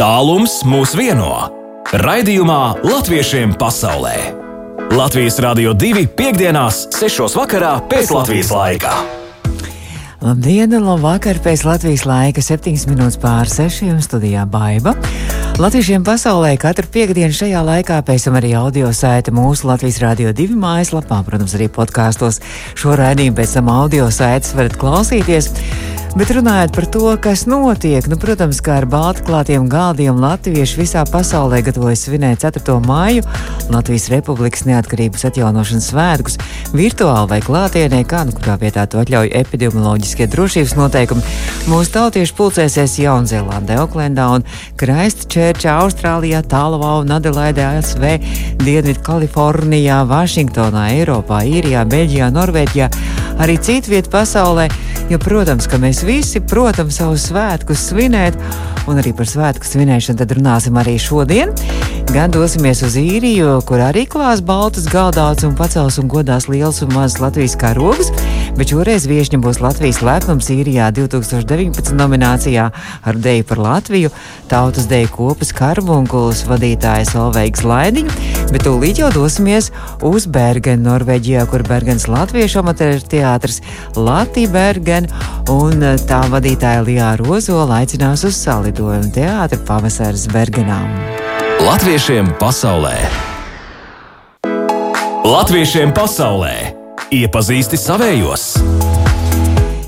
Tālums mūs vieno. Raidījumā Latviešiem pasaulē. Latvijas Rādio 2.5.6. vakarā pēc Latvijas laika. Labdien, labvakar pēc Latvijas laika, 7 minūtes pār 6 studijā Baiva. Latviešiem pasaulē katru piekdienu šajā laikā pēc tam arī audio saita mūsu Latvijas Rādio 2 mājaslapā, protams, arī podkāstos. Šo raidījumu pēc tam audio saites varat klausīties. Bet runājot par to, kas notiek, nu, protams, kā ar baltklātiem galdiem latvieši visā pasaulē gatavojas svinēt 4. māju Latvijas Republikas neatkarības atjaunošanas svētkus virtuāli vai klātienē, kā nu kurā vietā to atļauj epidemioloģiskie drošības noteikumi. Mūsu tautieši pulcēsies Jaunzēlandē, Oklendā un Kraistčērčā, Austrālijā, Tālavā un Adelaidē, ASV, Dienvidu Kalifornijā, Vašingtonā, Eiropā, Īrijā, Beļģijā, Norvēģijā, arī citviet pasaulē. Jo, protams, ka mēs visi, protams, savus svētkus svinēt, un arī par svētku svinēšanu tad runāsim arī šodien. Gan dosimies uz īriju, kur arī klās baltas galdauts un pacels un godās liels un mazs Latvijas karogs, bet šoreiz viešņa būs Latvijas lepnums īrijā 2019 nominācijā ar deju par Latviju, tautas deju kopas karbunkulas vadītājs Olveigs Laidiņu, bet tūlīt jau dosimies uz Bergenu, Norvēģijā, kur Bergens Latviešu amatieru teātris Latvija Bergen un tā vadītāja Lijā Rozola aicinās uz salidojumu teātra pavasaras Bergenām. Latviešiem pasaulē! Latviešiem pasaulē! Iepazīsti savējos!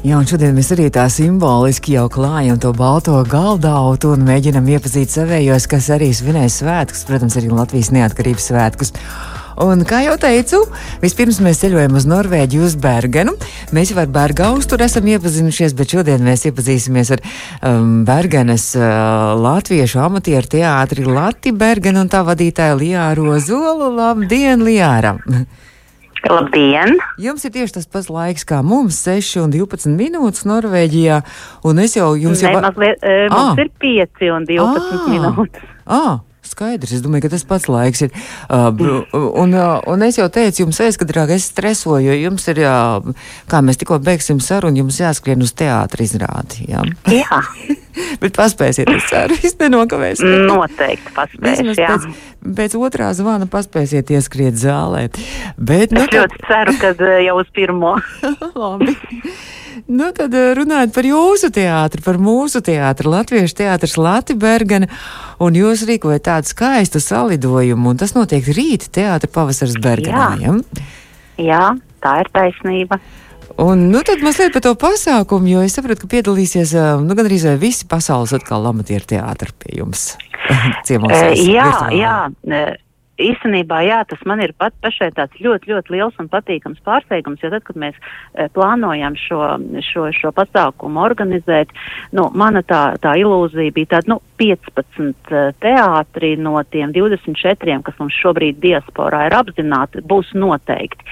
Jā, un šodien mēs arī tā simboliski jau klājam to balto galdautu un mēģinam iepazīt savējos, kas arī svinēs svētkus, protams, arī Latvijas neatkarības svētkus. Un, kā jau teicu, vispirms mēs ceļojam uz Norvēģiju, uz Bergenu. Mēs jau ar Bergaustu esam iepazinušies, bet šodien mēs iepazīsimies ar um, Bergenes uh, latviešu amatieru teātri Lati Bergenu un tā vadītāju Lijāru Ozolu. Labdien, Lijāra! Labdien! Jums ir tieši tas pats laiks kā mums, 6 un 12 minūtes Norvēģijā, un es jau jums jau... Mazliet, e, mums ah. ir 5 un 12 ah. minūtes. Ah. Skaidrs, es domāju, ka tas pats laiks ir. Uh, un, uh, un es jau teicu jums, aizkadrā, ka es stresoju, jo jums ir, uh, kā mēs tikko beigsim sarunu, jums jāskrien uz teātri izrādi. Jā. jā. Bet paspēsiet, es ceru, es nenokavēšu. Noteikti paspēsiet. Pēc, pēc otrā zvana paspēsiet ieskriet zālē. Bet, nu, es ļoti ceru, ka jau uz pirmo. Labi. Nu, tad eh, runājot par jūsu teātri, par mūsu teātri, Latviešu teātris Latvibergana, un jūs rīkojat tādu skaistu salidojumu, un tas notiek rīt teātra pavasars Berganā. Jā. Jā, tā ir taisnība. Un, nu, tad mazliet par to pasākumu, jo es saprotu, ka piedalīsies eh, nu, gandrīz visi pasaules atkal amatieru teātri pie jums. Ciemosies, jā, jā. Īstenībā, jā, tas man ir pat pašai tāds ļoti, ļoti liels un patīkams pārsteigums, jo tad, kad mēs e, plānojam šo, šo, šo pasākumu organizēt, nu, mana tā, tā ilūzija bija tāda, nu, 15 e, teātri no tiem 24, kas mums šobrīd diasporā ir apzināti, būs noteikti.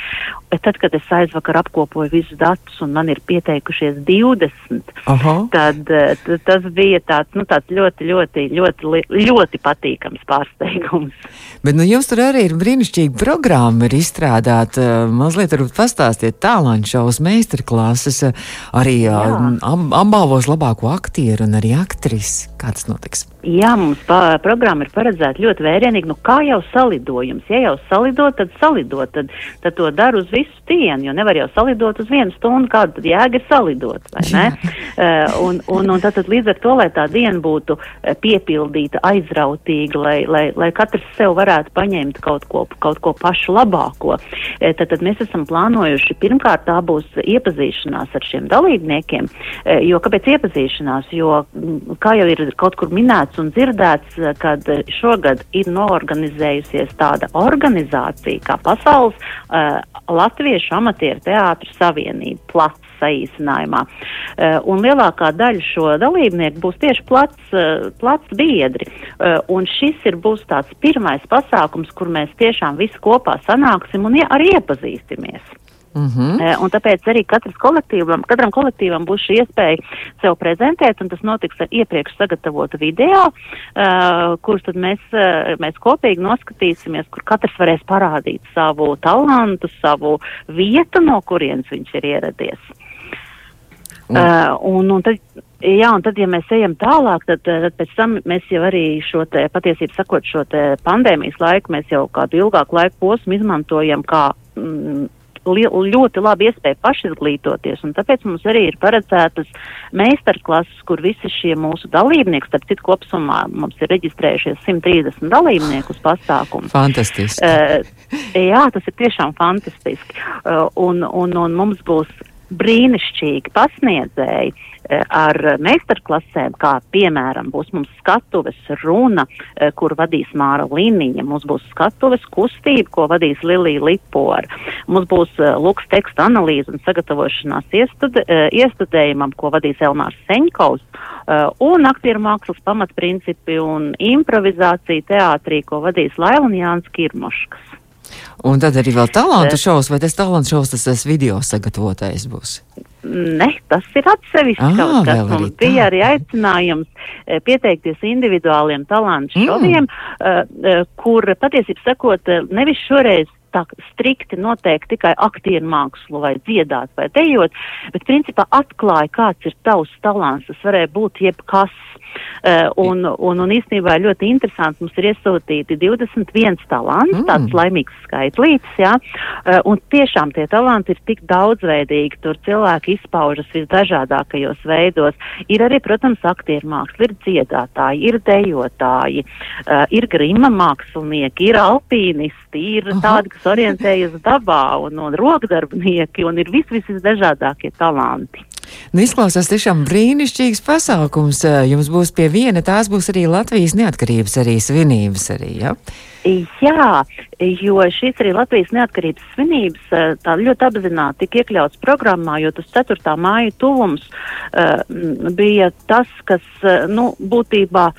Bet tad, kad es aizvakar apkopoju visus datus un man ir pieteikušies 20, Aha. tad t, tas bija tāds, nu, tāds ļoti, ļoti, ļoti, ļoti, patīkams pārsteigums. Bet, nu, jums tur arī ir brīnišķīga programma, ir izstrādāta. Mazliet varbūt pastāstiet tālāk šaus meistarklases, arī ab, abāvos labāko aktieru un arī aktrisi. Kā tas notiks? Jā, mums programma ir paredzēta ļoti vērienīgi. Nu, kā jau salidojums? Ja jau salidot, tad salidot, tad, tad to dara uz visu dienu, jo nevar jau salidot uz vienu stundu, kāda tad jēga ir salidot, un, un, un tad, tad līdz ar to, lai tā diena būtu piepildīta, aizrautīga, lai, lai, lai katrs sev varētu paņemt kaut ko, kaut ko pašu labāko, uh, tad, mēs esam plānojuši, pirmkārt tā būs iepazīšanās ar šiem dalībniekiem, jo kāpēc iepazīšanās, jo, kā jau ir kaut kur minēts, un dzirdēts, eh, kad šogad ir noorganizējusies tāda organizācija kā Pasaules uh, Latviešu amatieru teātru savienība, plats saīsinājumā. Uh, un lielākā daļa šo dalībnieku būs tieši plats, uh, plats biedri. Uh, un šis ir būs tāds pirmais pasākums, kur mēs tiešām visi kopā sanāksim un arī iepazīstamies. Mm -hmm. Un tāpēc arī kolektīvam, katram kolektīvam būs šī iespēja sev prezentēt, un tas notiks ar iepriekš sagatavotu video, uh, kurus tad mēs, uh, mēs kopīgi noskatīsimies, kur katrs varēs parādīt savu talantu, savu vietu, no kurienes viņš ir ieradies. Mm. Uh, un, un tad Jā, un tad, ja mēs ejam tālāk, tad, tad pēc tam mēs jau arī šo te, patiesību sakot, šo te pandēmijas laiku, mēs jau kādu ilgāku laiku posmu izmantojam kā mm, li, ļoti labi iespēja pašizglītoties, un tāpēc mums arī ir paredzētas meistarklases, kur visi šie mūsu dalībnieki, starp citu kopsumā mums ir reģistrējušies 130 dalībnieku uz pasākumu. Fantastiski. Uh, jā, tas ir tiešām fantastiski. Uh, un, un, un mums būs brīnišķīgi pasniedzēji eh, ar meistarklasēm, kā piemēram būs mums skatuves runa, eh, kur vadīs Māra Liniņa, mums būs skatuves kustība, ko vadīs Lilija Lipora, mums būs eh, lūks teksta analīze un sagatavošanās iestude, iestudējumam, ko vadīs Elmārs Seņkovs, un aktieru mākslas pamatprincipi un improvizācija teātrī, ko vadīs Laila un Jānis Kirmoškas. Un tad arī vēl talantu šovs, vai tas talantu šovs, tas, tas video sagatavotais būs? Ne, tas ir atsevišķi Ah, kaut kas. arī Mums bija arī aicinājums eh, pieteikties individuāliem talantu Mm. šoviem, eh, eh, kur patiesībā sakot, nevis šoreiz tā strikti noteikti tikai aktieru mākslu vai dziedāt vai dejot, bet principā atklāja, kāds ir tavs talants. Tas varēja būt jebkas. Uh, un, un, un īstenībā ļoti interesants mums ir iesūtīti 21 talants, Mm. tāds laimīgs skaitlītis, jā. Uh, un tiešām tie talanti ir tik daudzveidīgi, tur cilvēki izpaužas visdažādākajos veidos. Ir arī, protams, aktieru māksla, ir dziedātāji, ir dejotāji, uh, ir grima mākslinieki, ir alpīnisti, ir Aha. tādi, kas orientējas dabā un, un rokdarbnieki, un ir vis, vis, visdažādākie talanti. Nu, izklausās tiešām brīnišķīgs pasākums. Eh, Jums būs pie viena, tās būs arī Latvijas neatkarības arī svinības arī, ja? Jā, jo šīs arī Latvijas neatkarības svinības eh, tā ļoti apzināti tika iekļauts programmā, jo tas 4. māja tuvums uh, bija tas, kas, nu, būtībā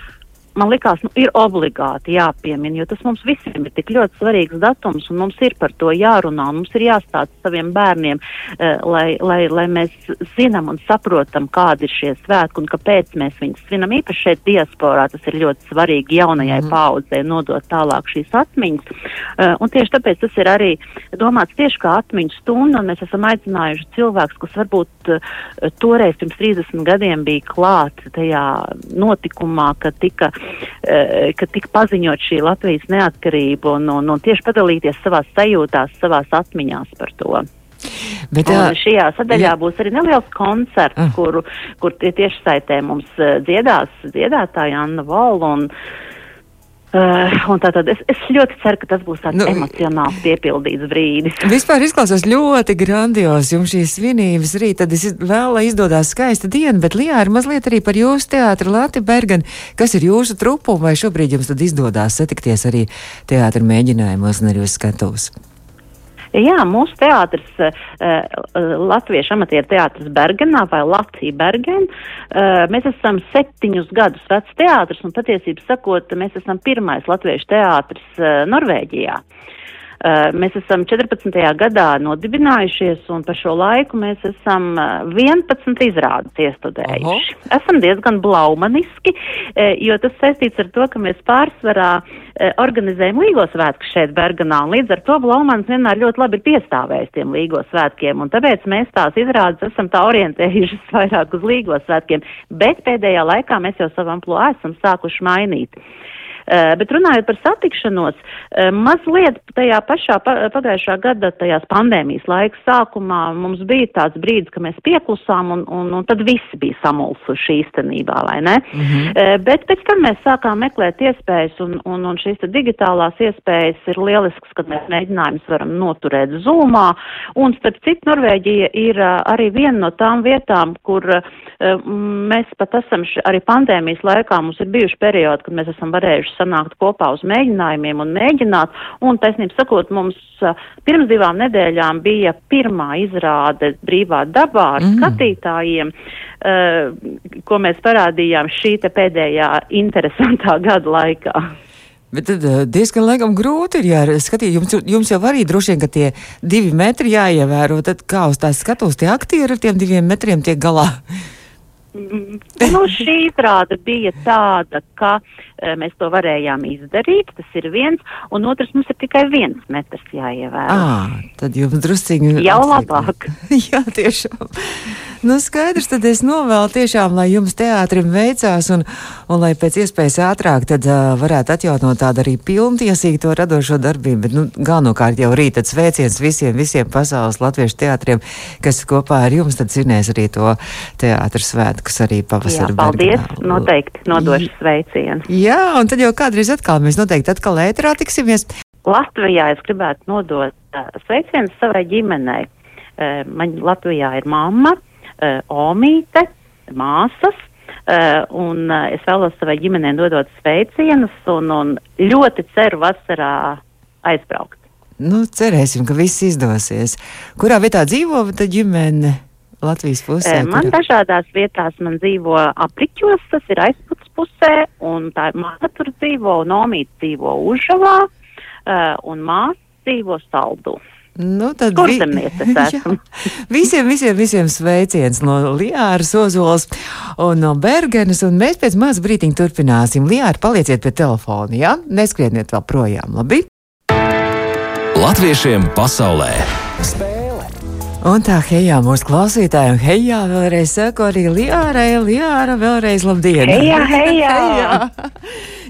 man likās, nu, ir obligāti jāpiemina, jo tas mums visiem ir tik ļoti svarīgs datums, un mums ir par to jārunā, un mums ir jāstāsta saviem bērniem, uh, lai, lai, lai mēs zinām un saprotam, kādi ir šie svētki un kāpēc mēs viņus svinam. Īpaši šeit diasporā tas ir ļoti svarīgi jaunajai mm. paudzei nodot tālāk šīs atmiņas, uh, un tieši tāpēc tas ir arī domāts tieši kā atmiņu stunda, un mēs esam aicinājuši cilvēkus, kas varbūt uh, toreiz pirms 30 gadiem bija klāt tajā notikumā, kad tika eh, kad tika paziņot šī Latvijas neatkarība un, un, un tieši padalīties savās sajūtās, savās atmiņās par to. Bet, Un uh, šajā sadaļā jā. būs arī neliels koncerts, Ah. kuru, kur tie tieši saitē mums uh, dziedās dziedātāja Anna Vola. Un, uh, un tātad es, es ļoti ceru, ka tas būs tāds Nu, emocionāls piepildīts brīdis. Vispār izklausās ļoti grandios jums šīs svinības rīt, tad es vēl, lai izdodas skaista diena, bet Lijā ir mazliet arī par jūsu teātru Lati Bergan, kas ir jūsu trupu, vai šobrīd jums tad izdodas satikties arī teātra mēģinājumos un arī uz skatuves? Jā, mūsu teātris, uh, Latviešu amatieru teātris Bergenā vai Latvija Bergen, uh, mēs esam septiņus gadus vecs teātris un patiesībā sakot, mēs esam pirmais latviešu teātris uh, Norvēģijā. Uh, mēs esam 14. gadā nodibinājušies, un par šo laiku mēs esam uh, 11 izrādes iestudējuši. Esam diezgan blaumaniski, uh, jo tas saistīts ar to, ka mēs pārsvarā organizējam līgo svētku šeit Berganā, un līdz ar to Blaumans vienmēr ļoti labi ir piestāvējis tiem līgo svētkiem, un tāpēc mēs tās izrādes esam tā orientējušas vairāk uz līgo svētkiem, bet pēdējā laikā mēs jau savam plo esam sākuši mainīt. Uh, bet runājot par satikšanos, uh, mazliet tajā pašā pa, pagājušā gada, tajās pandēmijas laika sākumā mums bija tāds brīdis, ka mēs pieklusām un, un, un tad visi bija samulsuši īstenībā, vai ne? Mm -hmm. bet pēc tam mēs sākām meklēt iespējas un, un, un šīs digitālās iespējas ir lielisks, kad mēs mēģinājumus varam noturēt zūmā. Un starp citu, Norvēģija ir arī viena no tām vietām, kur mēs pat esam arī pandēmijas laikā, mums ir bijuši periodi, kad mēs esam varējuši sanākt kopā uz mēģinājumiem un mēģināt. Un, taisnība sakot, mums pirms divām nedēļām bija pirmā izrāde brīvā dabā ar mm. skatītājiem, uh, ko mēs parādījām šī te pēdējā interesantā gada laikā. Bet tad diezgan laikam grūti ir jāskatīt. Jums, jums jau arī droši vien, ka tie divi metri jāievēro. Tad kā uz tās skatos, tie aktieri ar tiem diviem metriem tiek galā. Mm, Nu, šī izrāde bija tāda, ka e, mēs to varējām izdarīt, tas ir viens, un otrs mums ir tikai viens metrs jāievēro. À, tad jums drusciņi. Jau atliek. labāk. Jā, tiešām. Nu, skaidrs, tad es novēlu tiešām, lai jums teātrim veicās un, un lai pēc iespējas ātrāk tad uh, varētu atjaunot tādu arī pilntiesīgu to radošo darbību. Bet, nu, galvenokārt jau rīt tad sveiciens visiem, visiem pasaules latviešu teātriem, kas kopā ar jums tad zinās arī to teātru svētkus arī pavasarī. Paldies, Bergenā. noteikti nodošu sveicienu. Jā, un tad jau kādreiz atkal mēs noteikti atkal ēterā tiksimies. Latvijā es gribētu nodot uh, sveicienu savai ģimenei. Uh, man Latvijā ir mamma uh, Omīte, māsas. Uh, un uh, es vēlos savai ģimenei dodot sveicienus un, un ļoti ceru vasarā aizbraukt. Nu, cerēsim, ka viss izdosies. Kurā vietā dzīvo tā ģimene? Latvijas pusē. Man kurā? dažādās vietās man dzīvo apriķos, tas ir aizputs pusē, un tā ir māte tur dzīvo, un omīte dzīvo Užavā, uh, un māte dzīvo Saldu. Nu, tad vi... visiem, visiem, visiem sveiciens no Liāras Ozolas un no Bergenes, un mēs pēc maz brītiņa turpināsim. Liāra, palieciet pie telefona, jā? Ja? Neskrieniet vēl projām, labi? Latviešiem pasaulē! Spēle! Un tā, hejā, mūsu klausītājiem, hejā, vēlreiz saku arī Liārai, Liāra, vēlreiz labdien! Hejā, hejā! hejā.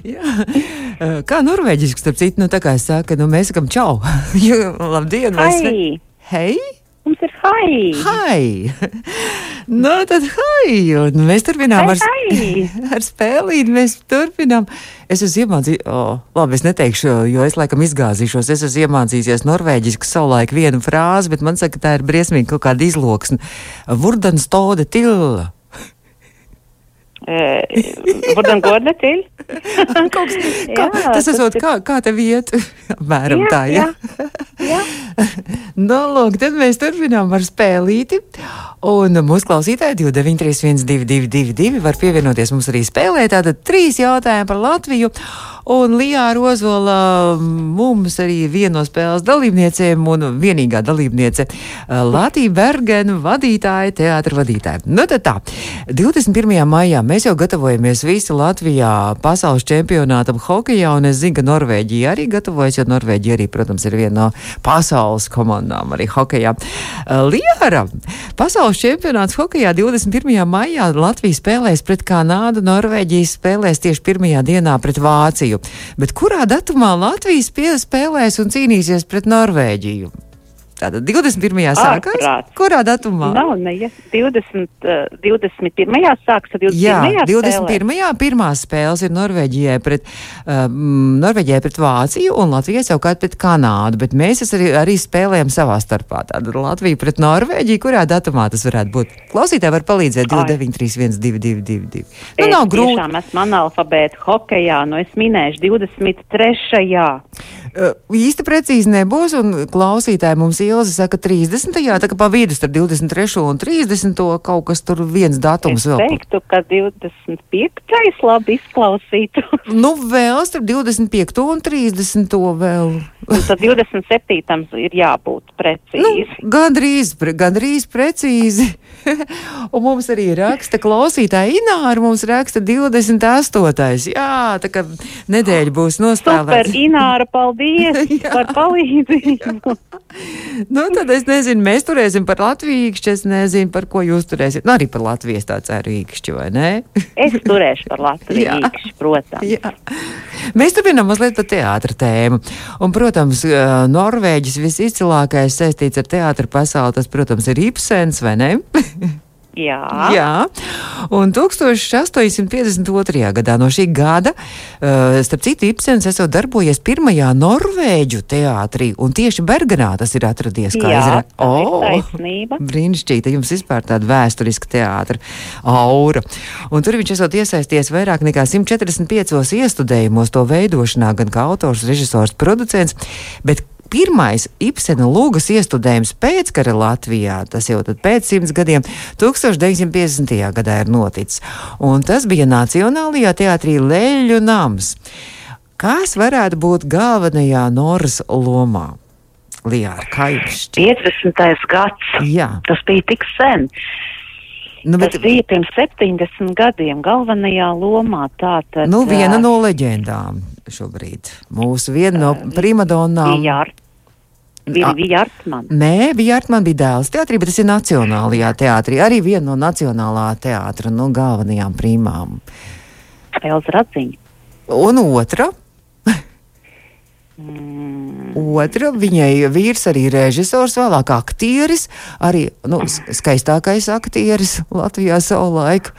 Jā. Kā norvēģiski, starp citu, nu tā kā es saku, nu mēs sakam čau. Labdien! Hei! Hei! Mums ir hai! Hai! nu, tad hai! Un mēs turpinām hai, ar, hai. ar spēlīt, mēs turpinām. Es esmu iemācījies, oh, labi, es neteikšu, jo es laikam izgāzīšos. Es esmu iemācījies norvēģiski savulaik vienu frāzi, bet man saka, tā ir briesmīgi kaut kāda izloksne. Vurdans tode tilla. Varbūt goda til. kā, tas esot, kā, kā tev iet? Apmēram tā, jā. jā. nu, lūk, tad mēs turpinām ar spēlīti. Un mūsu klausītāji 293-1222 var pievienoties mums arī spēlē. Tātad trīs jautājumi par Latviju. Un Lijā Rozola mums arī viena no spēles dalībniecēm un vienīgā dalībniece Latvija Bergena vadītāja, teātra vadītāja. Nu tad tā, 21. maijā mēs jau gatavojamies visi Latvijā pasaules čempionātam hokejā, un es zinu, ka Norvēģija arī gatavojas, jo Norvēģija arī, protams, ir viena no pasaules komandām arī hokejā. Lijāra, pasaules čempionāts hokejā 21. maijā Latvija spēlēs pret Kanādu, Norvēģija spēlēs tieši pirmajā dienā pret Vāciju. Krieviju. Bet kurā datumā Latvijas spēlēs un cīnīsies pret Norvēģiju? Tātad 21. sākās? Ārprāt. Kurā datumā? Nav, ne, ja 20, uh, 21. sākas, 21. Jā, 21. Spēlē. pirmās spēles ir Norvēģijai pret, uh, Norvēģijai pret Vāciju un Latvijai savukārt pret Kanādu, bet mēs arī, arī spēlējam savā starpā. Tātad Latvija pret Norvēģiju, kurā datumā tas varētu būt? Klausītāji var palīdzēt 2931 222. Nu, nav grūti. Tiešām esmu analfabēta hokejā, nu es minēšu 23. Uh, īsti precīzi nebūs, un klausītāji mums Ilze saka 30. Jā, tā kā pa vidu starp 23. un 30. kaut kas tur viens datums es vēl. Es teiktu, ka 25. labi izklausītu. nu, vēl starp 25. un 30. vēl. Un tad 27. ir jābūt precīzi. Nu, gandrīz, gandrīz precīzi. un mums arī raksta klausītāja Ināra, mums raksta 28. Jā, tā kā nedēļa būs nospēlēta. Super, Ināra, paldies par palīdzību. Nu, tad es nezinu, mēs turēsim par latvīkšķi, es nezinu, par ko jūs turēsiet. Nu, arī par Latvijas tā ceru īkšķi, vai ne? es turēšu par latvīkšķi, protams. Jā. Mēs turpinām mazliet par teātra tēmu. Un, protams, Norvēģis visizcilākais saistīts ar teātra pasauli, tas, protams, ir Ibsens, vai ne? Jā. Jā, un 1852. gadā no šī gada, uh, starp citu, Ibsens esot darbojies pirmajā norvēģu teātrī, un tieši Bergenā tas ir atradies. Kā Jā, izrā... oh. Brīnišķīgi, jums vispār tāda vēsturiska teātra aura. Un tur viņš esot iesaisties vairāk nekā 145 iestudējumos to veidošanā, gan kā autors, režisors, producents, bet pirmais Ibsena lūgas iestudējums pēckara Latvijā, tas jau pēc simts gadiem, 1950. gadā ir noticis. Un tas bija Nacionālajā teātrī Leļu nams. Kas varētu būt galvenajā Noras lomā? Lijāra, kā jums šķiet? 15. gads. Jā. Tas bija tik sen. Nu, bet... Tas bija pirms 70 gadiem galvenajā lomā. Tātad, nu, viena no leģendām šobrīd. Mūsu viena no primadonām. Jā, Bija Vija Artman. Nē, bija Artman bija dēls teātrī, bet tas ir Nacionālajā teātrī. Arī viena no Nacionālā teātra no galvenajām primām. Elza Radziņa. Un otra? Mm. Otra, viņai vīrs arī režisors, vēlāk aktieris, arī nu, skaistākais aktieris Latvijā savulaik.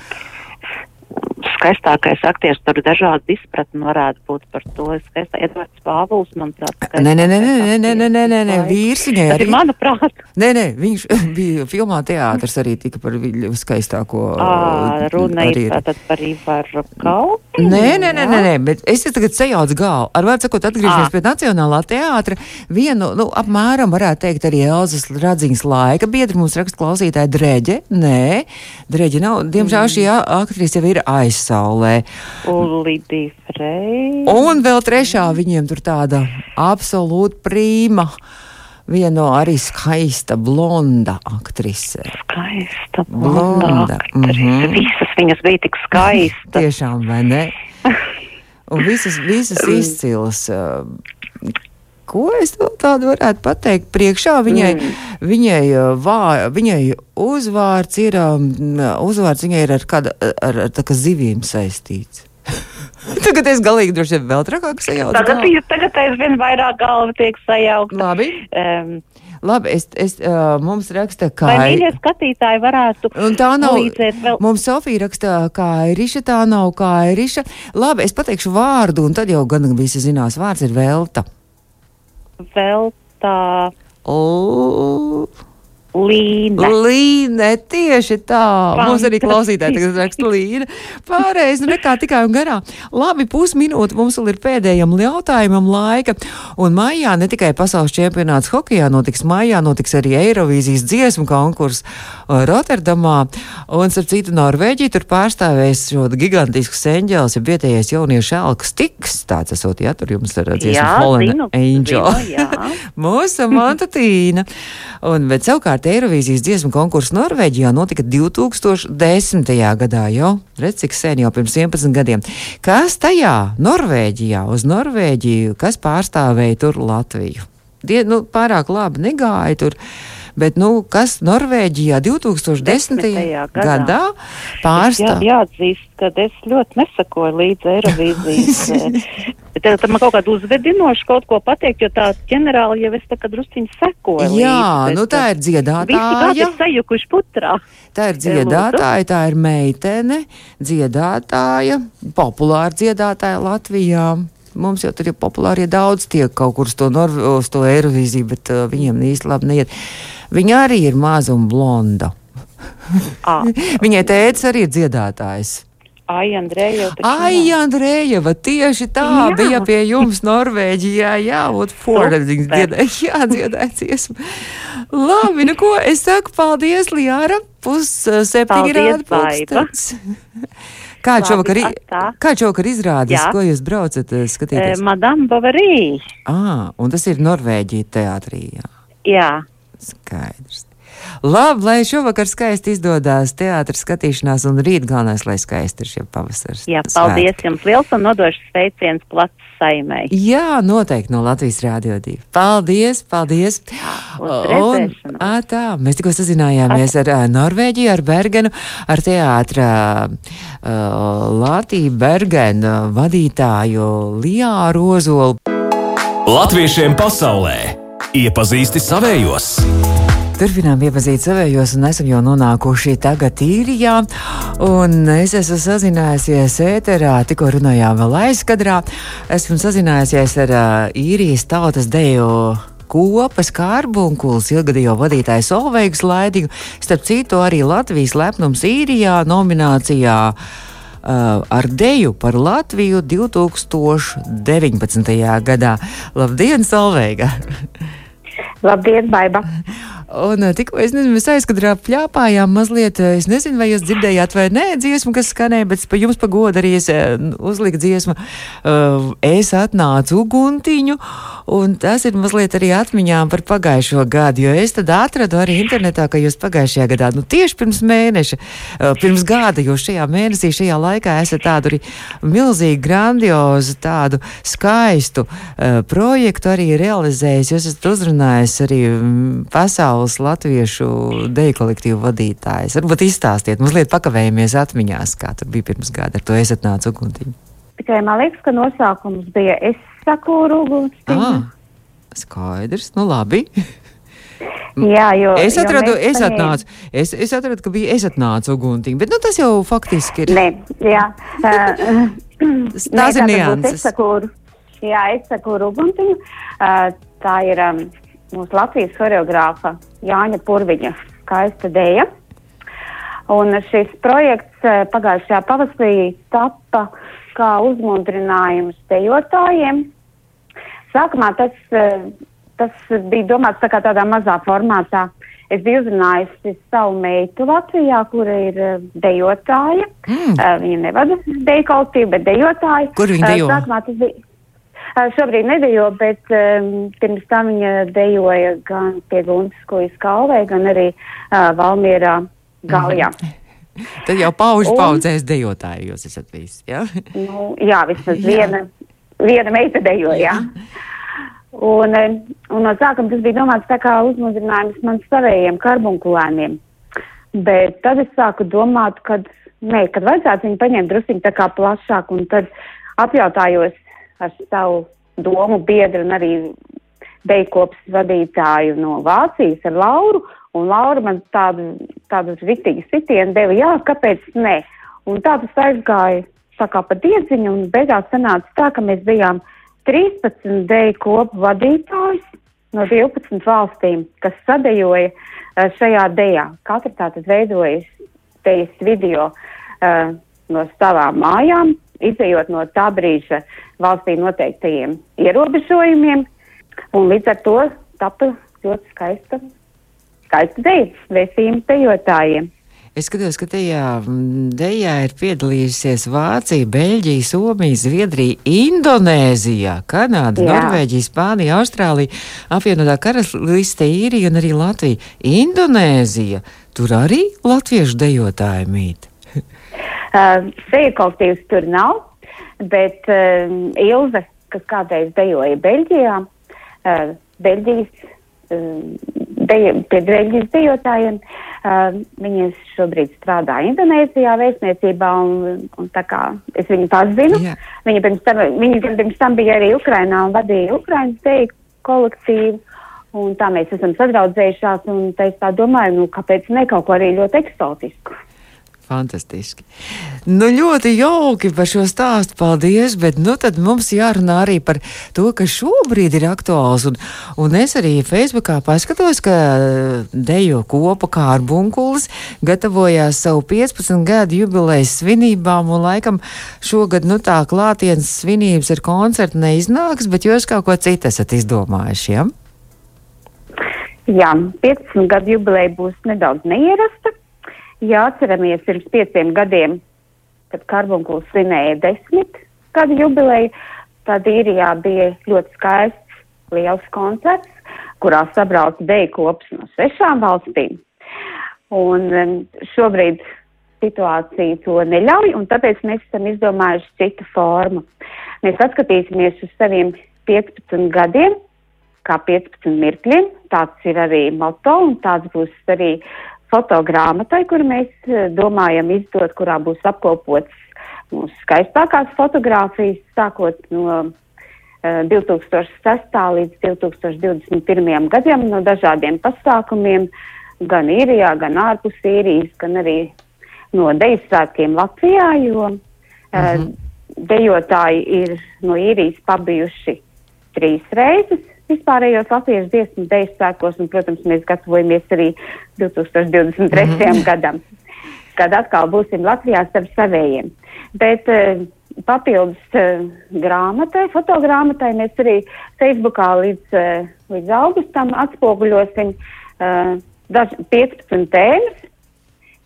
Skaistākais aktieris, tur dažādi izpratni varētu būt par to. Skaistā Edvards Pāvils, manuprāt. Nē, nē, nē, nē, nē, nē, nē, nē, nē, nē, vīrs viņai arī. manuprāt. Nē, nē, viņš bija filmā teātris arī tika par skaistāko. Ā, Runa ir tātad par Ivaru Kalnu. Nē, nē, nē, nē, nē, bet es te tagad sajaucu galvu. Ar vārdu sakot, atgriežamies pie Nacionālā teātra. Vienu, nu, apmēram varētu teikt arī Elzas Radziņas laika biedri mums raksta klausītāja Dreģe. Nē, Dreģe nav. Diemžēl šī a- aktrise jau ir aizsaulē. Ulidi Frey. Un vēl trešā viņiem tur tāda absolūta prīma. Viena arī skaista blonda aktrise. Skaista, Blonda, blonda aktrise. mhm. Visas viņas bija tik skaistas. Tiešām, vai ne? Un visas, visas izcils. Ko es tādu varētu pateikt? Priekšā viņai, mm. viņai, uh, vā, viņai uzvārds ir, um, uzvārds viņai ir ar kāda, ar, ar kā zivīm saistīts. Tagad es galīgi droši vien vēl trakāk sajaucu. Tagad, galvu. tagad aizvien vairāk galva tiek sajaukta. Labi, Um, labi, es, es, uh, mums raksta, kā. vai mīļie skatītāji varētu Un tā nav. palīdzēt vēl? Mums Sofija raksta, kā ir riša, tā nav kā ir riša. Labi, es pateikšu vārdu, un tad jau gan visi zinās, vārds ir Velta. Vēl tā L- līne. Līne, tieši tā. Mums arī klausītāji tagad raksta līne. Pārējais, nu nekā tikai un garā. Labi, pusminūte mums vēl ir pēdējam jautājumam laika. Un maijā ne tikai pasaules čempionāts hokejā notiks, maijā notiks arī Eirovīzijas dziesmu konkurss uh, Rotterdamā. Un, starp citu, Norvēģija tur pārstāvēs šo gigantisku senģēlis, ja vietējais jauniešu elks tiks. Tāds esot, ja tur jums ir Jā, Fallen zinu, Angel. zinu, jā. Mūsu Montatīna. Un, bet savukārt Eirovīzijas dziesmu konkurss Norvēģijā notika 2010. gadā jau. Redz, cik sen jau pirms 11 gadiem. Kas tajā Norvēģijā, uz Norvēģiju, kas pārstāvēja tur Latviju? Die, nu, pārāk labi negāja tur. Bet, nu, kas Norvēģijā 2010. Desmitajā gadā. gadā Jā, pārstāv? jāatzīst, ka es ļoti nesakoju līdzi Eirovīzijas. eh, Tad man kaut kādu uzvedinošu kaut ko pateikt, jo tā ģenerāli jau es tā kā drusciņi sekoju. Jā, līdzi, nu tā ir Visi gadi dziedātāja. ir sajukuši putrā. Tā ir dziedātāja, tā ir meitene, dziedātāja, populāra dziedātāja Latvijā. Mums jau tur ir populāri, ja daudz tiek kaut kur uz to, Nor uz to Eirovīziju, bet uh, viņiem īsti labi neiet. Viņa arī ir maza un blonda. Ā, Viņai tēvs arī ir dziedātājs. Ai, taču Ai. Andrejeva, tieši tā Jā. bija pie jums Norvēģijā. Jā, un Fordings dziedāja, jā, dziedāja dziesmu. Labi, nu ko, es saku paldies, Liāra, pus uh, septiņi Baiba. pulkstens. Kā šovakar, kā šovakar izrādās, Jā. ko jūs braucat Eh, skatīties? Madame Bavary. Ā, un tas ir Norvēģija teātrī, jā. Jā, Skaidrs. Labi, lai šovakar skaisti izdodas teātris skatīšanās, un rīt galvenais, lai skaisti ir šie pavasaris. jā, paldies jums liels un nodošu sveiciens plats saimai. Jā, noteikti no Latvijas Rādio 2. Paldies, paldies! Redzēšanos. ā, tā, mēs tikko sazinājāmies ar ā, Norvēģiju, ar Bergenu, ar teātra uh, Latviju Bergenu vadītāju Lijā Rozolu. Latviešiem pasaulē iepazīsti savējos! Turpinām iepazīt savējos, un esam jau nonākuši tagad īrijā. Un es esmu sazinājusies ēterā, tikko runājām vēl aizkadrā. Esmu sazinājusies ar īrijas tautas deju kopas kārbunkuls, ilgadējo vadītāju Solveigas Laidīgu. Starp citu, arī Latvijas lepnums īrijā nominācijā. Uh, ar deju par Latviju 2019. gadā. Labdien, Solveiga! Labdien, Baiba! Un uh, tikko es nezinu, mēs aizkadrā pļāpājām mazliet, uh, es nezinu, vai jūs dzirdējāt vai nē dziesmu, kas skanēja, bet pa jums pagoda arī es uh, uzliku dziesmu, es atnācu uguntiņu, un tas ir mazliet arī atmiņām par pagājušo gadu, jo es tad atradu arī internetā, ka jūs pagājušajā gadā, nu tieši pirms mēneša, pirms gada, jūs šajā mēnesī, šajā laikā esat tādu arī milzīgi grandiozu, tādu skaistu projektu arī realizējis. Jūs esat uzrunājis arī mm, pasaules latviešu deju kolektīvu vadītājs. Varbūt izstāstiet, mazliet pakavējamies atmiņās, kā tur bija pirms gada. Ar to es atnācu uguntiņu. Tikai man liekas, ka nosaukums bija Es saku uguntiņu. Ah, skaidrs, nu labi. Jā, jo. Es atradu, jo es atnācu, es, es atradu, ka bija es atnācu uguntiņu, bet nu tas jau faktiski ir. Nē, jā. Uh, Tās ir nianses. Es saku, jā, es saku uguntiņu. Uh, tā ir um, mūsu Latvijas horeogrāfa Jāņa Purviņa skaista dēja. Un šis projekts eh, pagājušajā pavasarī tappa kā uzmundrinājums dejotājiem. Sākumā tas, eh, tas bija domāts tā kā tādā mazā formātā. Es biju uzrunājusi savu meitu Latvijā, kura ir eh, dejotāja. Mm. Viņa nevada deju kolektīvu, bet dejotāja. Kur viņa dejo? Sākumā tas bija. Šobrīd nedejo, bet um, pirms tam viņa dejoja gan pie Guntiskojas kalvē, gan arī uh, Valmierā galjā. Tad jau paužu Un- paudzēs dejotāji jūs esat visi, jā? Nu, jā, vismaz Jā. viena, viena meita dejo, jā. Un, eh, un no sākuma tas bija domāts tā kā uzmundrinājums man savējiem karbunkulēniem. Bet tad es sāku domāt, ka, nē, kad vajadzētu viņu paņemt drusciņ tā kā plašāk, un tad apjautājos ar savu domu biedru un arī deikops vadītāju no Vācijas ar Lauru, un Laura man tādu, tādu ritīgu sitienu deva, jā, kāpēc ne? Un tā tas aizgāja tā kā pa diedziņu, un beigās sanāca tā, ka mēs bijām 13 deju kopu vadītājs no 12 valstīm, kas sadejoja uh, šajā dejā. Katra tātad veidojas dejas video uh, no savām mājām, izējot no tā brīža valstī noteiktajiem ierobežojumiem, un līdz ar to tapa ļoti skaista, skaista deja vēstījums dejotājiem. Es skatos, ka tajā mm, dejā ir piedalījusies Vācija, Beļģija, Somija, Zviedrija, Indonēzija, Kanāda, Jā. Norvēģija, Spānija, Austrālija, apvienotā karaliste, Īrija un arī Latvija. Indonēzija, tur arī latviešu dejotāji mīt. Uh, Deju kolektīvs tur nav, bet uh, Ilze, kas kādreiz dejoja Beļģijā, uh, Beļģijas, uh, deja, pie Beļģijas dejotājiem, uh, viņas šobrīd strādā Indonēzijā vēstniecībā, un, un tā kā es viņu pazinu, Jā. viņa pirms tam, viņa pirms tam bija arī Ukrainā un vadīja Ukrainas deju kolektīvu. Un tā mēs esam sadraudzējušās, un tā es tā domāju, nu, kāpēc ne kaut ko arī ļoti eksotisku. Fantastiski. Nu, ļoti jauki par šo stāstu. Paldies. Bet nu, mums jārunā arī par to, kas šobrīd ir aktuāls. Un, un es arī Facebookā paskatos, ka dejo kopa kārbunkulis gatavojās savu 15 gadu jubilejas svinībām. Un laikam šogad nu, tā klātienes svinības ar koncertu neiznāks, bet jūs kaut ko citu esat izdomājuši. Ja? Jā, 15 gadu jubileja būs nedaudz neierasta. Ja atceramies pirms pieciem gadiem, kad Karbunkuls svinēja desmit gadu jubileju, tad īrijā bija ļoti skaists liels koncerts, kurā sabrauca deju kops no sešām valstīm. Un um, šobrīd situācija to neļauj, un tāpēc mēs esam izdomājuši citu formu. Mēs atskatīsimies uz saviem 15 gadiem, kā 15 mirkļiem. Tāds ir arī moto, un tāds būs arī fotogrāmatai, kuru mēs eh, domājam izdot, kurā būs apkopots mūsu skaistākās fotogrāfijas, sākot no uh, 2006. līdz 2021. gadam, no dažādiem pasākumiem, gan īrijā, gan ārpus īrijas, gan arī no deju svētkiem Latvijā, jo uh, dejotāji ir no īrijas pabijuši trīs reizes vispārējos latviešu dziesmu deju svētkos, un, protams, mēs gatavojamies arī 2023. Mhm. gadam, kad atkal būsim Latvijā starp savējiem. Bet uh, papildus uh, grāmatai, fotogrāmatai mēs arī Facebookā līdz, uh, līdz augustam atspoguļosim uh, daž, 15 tēmas,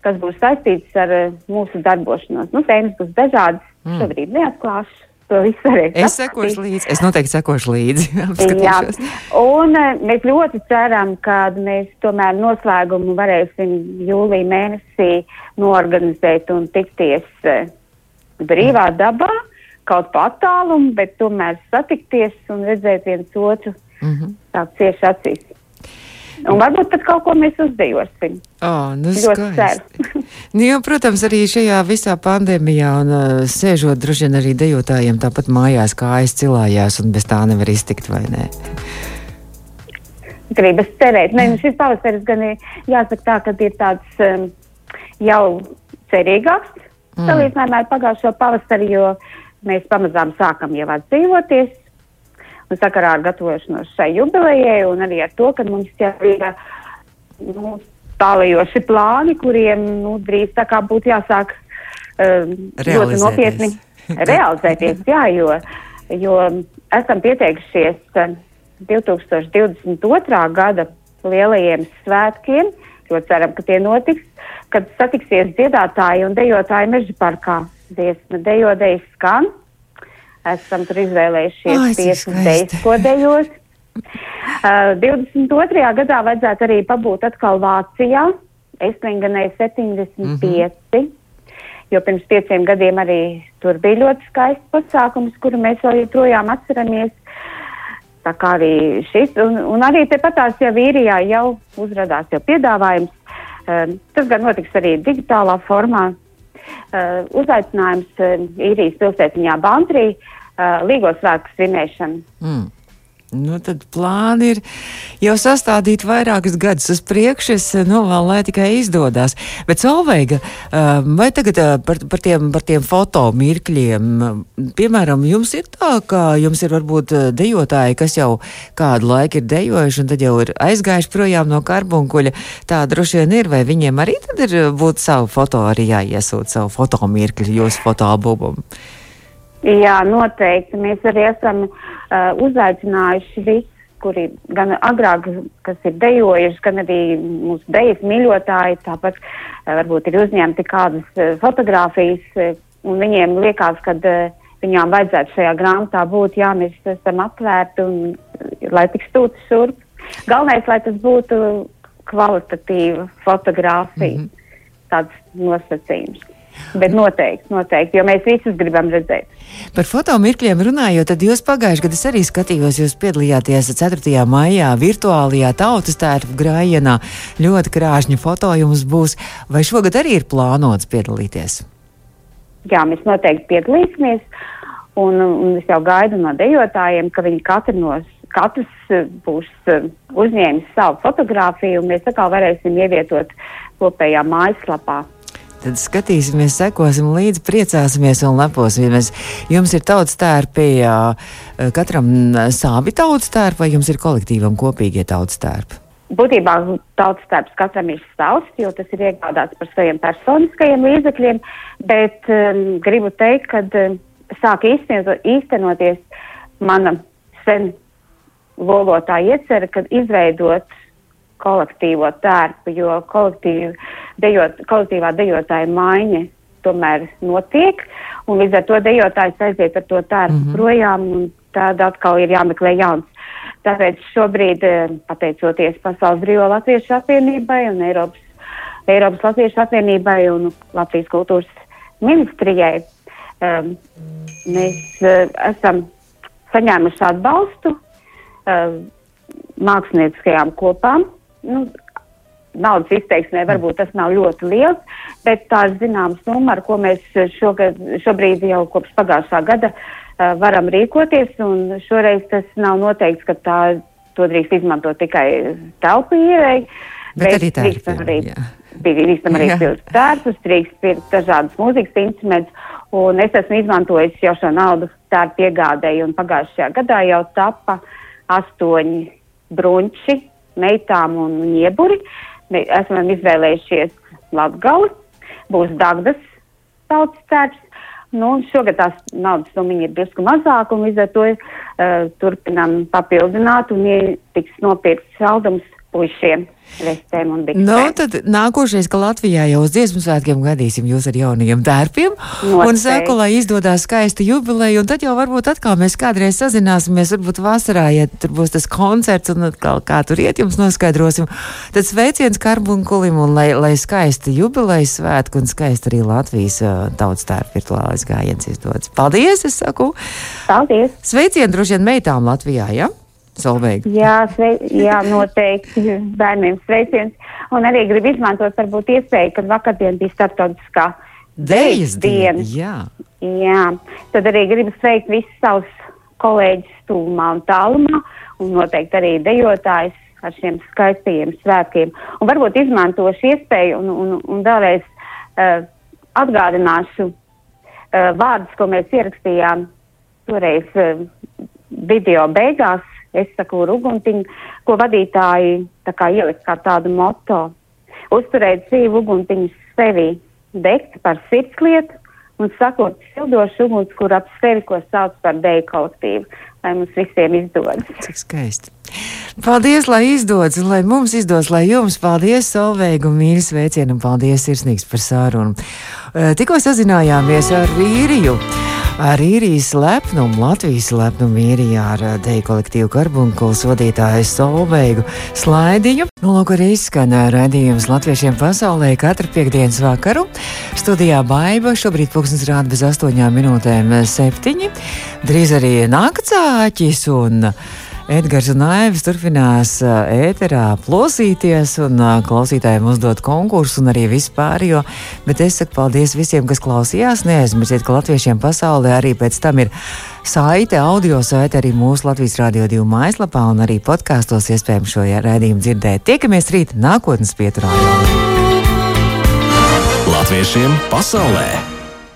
kas būs saistītas ar uh, mūsu darbošanos. Nu, tēmas būs dažādas, mm. šobrīd neatklāšu. To visu varēs Es sekošu līdzi, es noteikti sekošu līdzi. Jā, un uh, mēs ļoti ceram, ka mēs tomēr noslēgumu varēsim jūlija mēnesī norganizēt un tikties uh, brīvā dabā, kaut pa attālumu, bet tomēr satikties un redzēt viens otru Mhm. tā cieši acīs. Un varbūt pat kaut ko mēs uzdejosim. Oh, nu Ļoti skaisti. nu, jo, protams, arī šajā visā pandēmijā un uh, sēžot droši vien arī dejotājiem tāpat mājās kājas cilājās un bez tā nevar iztikt, vai ne? Gribas cerēt. Nē, nu šis pavasaris gan ir jāsaka tā, ka ir tāds um, jau cerīgāks mm. salīdzinājumā ar pagājušo pavasari, jo mēs pamazām sākam jau atdzīvoties. Un sakarā ar gatavošanos šai jubilejai un arī ar to, ka mums jau ir nu, tālajoši plāni, kuriem nu, drīz tā kā būtu jāsāk um, ļoti nopietni realizēties. Jā, jo, jo esam pieteikušies uh, 2022. gada lielajiem svētkiem. Ļoti ceram, ka tie notiks, kad satiksies dziedātāji un dejotāji meža parkā. Dziesma dejodejas skan. Esam tur izvēlējušies ko dejos. Uh, 22. gadā vajadzētu arī pabūt atkal Vācijā, Eslinganē 75, mm -hmm. jo pirms pieciem gadiem arī tur bija ļoti skaists pasākums, kuru mēs vēl joprojām atceramies. Tā kā arī šis, un, un arī tepatās jau īrijā jau uzrādās jau piedāvājums. Um, tas gan notiks arī digitālā formā. Uh, uzaicinājums uh, īrijas pilsētiņā Bantrī, uh, Līgos svētku svinēšana. Mm. Nu, tad plāni ir jau sastādīti vairākus gadus uz priekšu. Es novēlu, lai tikai izdodas. Bet, Solveiga, ā, vai tagad ā, par, par, tiem, par tiem fotomirkļiem, piemēram, jums ir tā, ka jums ir varbūt dejotāji, kas jau kādu laiku ir dejojuši un tad jau ir aizgājuši projām no karbunkuļa. Tā droši vien ir, vai viņiem arī tad ir būt savu foto arī jāiesūt, savu fotomirkļu jūsu fotoalbumu. Jā, noteikti. Mēs arī esam uh, uzaicinājuši visus, kuri gan agrāk, kas ir dejojuši, gan arī mūsu dejas mīļotāji, tāpat uh, varbūt ir uzņemti kādas uh, fotogrāfijas, uh, un viņiem liekas, ka uh, viņām vajadzētu šajā grāmatā būt, jā, mēs esam atvērti un uh, lai tik stūti šurp. Galvenais, lai tas būtu kvalitatīva fotografija, mm -hmm. tāds nosacījums. Bet noteikti, noteikti, jo mēs visus gribam redzēt. Par fotomirkļiem runājot, tad jūs pagājušajā gadā arī skatījos, jūs piedalījāties 4. maijā virtuālajā tautas tērpu grājienā. Ļoti krāšņi foto jums būs. Vai šogad arī ir plānots piedalīties? Jā, mēs noteikti piedalīsimies, un, un es jau gaidu no dejotājiem, ka viņi katru no, katrs eh, būs eh, uzņēmis savu fotografiju, un mēs atkal varēsim ievietot kopējā mājaslapā. Tad skatīsimies, sekosim līdzi, priecāsimies un leposimies. Jums ir tautas tērpi, ā, katram sābi tautas tērpi, vai jums ir kolektīvam kopīgie tautas tērpi? Būtībā tautas tērps katram ir savs, jo tas ir iegādāts par saviem personiskajiem līdzekļiem, bet um, gribu teikt, ka um, sāk īstenot, īstenoties mana sen lolotā iecerē, kad izveidot kolektīvo tērpu, jo dejot, kolektīvā dejotāja maiņa tomēr notiek, un līdz ar to dejotājs aiziet ar to tērpu mm -hmm. projām, un tad atkal ir jāmeklē jauns. Tāpēc šobrīd, eh, pateicoties Pasaules Brīvo Latviešu apvienībai un Eiropas, Eiropas Latviešu apvienībai un Latvijas kultūras ministrijai, um, mēs uh, esam saņēmuši atbalstu uh, mākslinieckajām kopām. Nu, naudas izteiksmē varbūt tas nav ļoti liels, bet tā ir zināma summa, ar ko mēs šogad, šobrīd jau kopš pagājušā gada uh, varam rīkoties, un šoreiz tas nav noteikts, ka tā, to drīkst izmantot tikai telpu ievēji. Bet arī tā ir. drīkstam arī, drīkstam arī pirkt tērpus, drīkst pirkt dažādas mūzikas instrumentus, un es esmu izmantojis jau šo naudu tērpu piegādēju, un pagājušajā gadā jau tapa astoņi brunči meitām un ņieburi. Mēs esam izvēlējušies Latgali, būs Dagdas tautas tērps. Nu, šogad tās naudas summa ir drusku mazāka, un līdz ar to uh, turpinām papildināt, un ja tiks nopirkts saldums puišiem. Vestēm un biksēm. Nu, tad nākošais, ka Latvijā jau uz dziesmu svētkiem gadīsim jūs ar jaunajiem tērpiem. Noteikti. Un saku, lai izdodas skaista jubileja, un tad jau varbūt atkal mēs kādreiz sazināsimies, varbūt vasarā, ja tur būs tas koncerts un atkal kā tur iet, jums noskaidrosim. Tad sveiciens karbunkulim un lai, lai skaisti jubilejas svētku un skaisti arī Latvijas uh, tautas tērpa virtuālais gājiens izdodas. Paldies, es saku! Paldies! Sveicien droši vien meitām Latvijā, ja? Solveig. Jā, svei, jā, noteikti bērniem sveiciens. Un arī gribu izmantot varbūt iespēju, kad vakardien bija starptautiskā diena. diena. Jā. Jā, tad arī gribu sveikt visus savus kolēģus tūmā un tālumā un noteikti arī dejotājus ar šiem skaistajiem svētkiem. Un varbūt izmantošu iespēju un, un, un vēlreiz uh, atgādināšu uh, vārdus, ko mēs ierakstījām toreiz uh, video beigās. Es saku uguntiņu, ko vadītāji tā kā ielikt kā tādu moto. Uzturēt dzīvu uguntiņu sevi, degt par sirdslietu un sakot sildošu uguns, kur ap sevi, ko sauc par deju kolektīvu, lai mums visiem izdodas. Cik skaisti. Paldies, lai izdodas, lai mums izdodas, lai jums paldies, Solveigu, mīļi sveicienu, un paldies sirsnīgs par sārunu. Tikko sazinājāmies ar īriju. Ar īrijas lepnumu, Latvijas lepnumu īrijā ar eh, deju kolektīvu karbunkuls vadītāju Solveigu Slaidiņu. Nu, lūk, arī izskan eh, raidījums latviešiem pasaulē katru piekdienas vakaru. Studijā Baiba šobrīd pulksnes rāda bez astoņām minūtēm eh, septiņi. Drīz arī naktsāķis un Edgars un Aivis turpinās ēterā plosīties un klausītājiem uzdot konkursu un arī vispār, jo, bet es saku paldies visiem, kas klausījās. Neaizmirstiet, ka latviešiem pasaulē arī pēc tam ir saite, audio saite arī mūsu Latvijas Rādio 2 mājaslapā un arī podkāstos iespējams šo raidījumu dzirdēt. Tiekamies rīt nākotnes pieturā. Latviešiem pasaulē!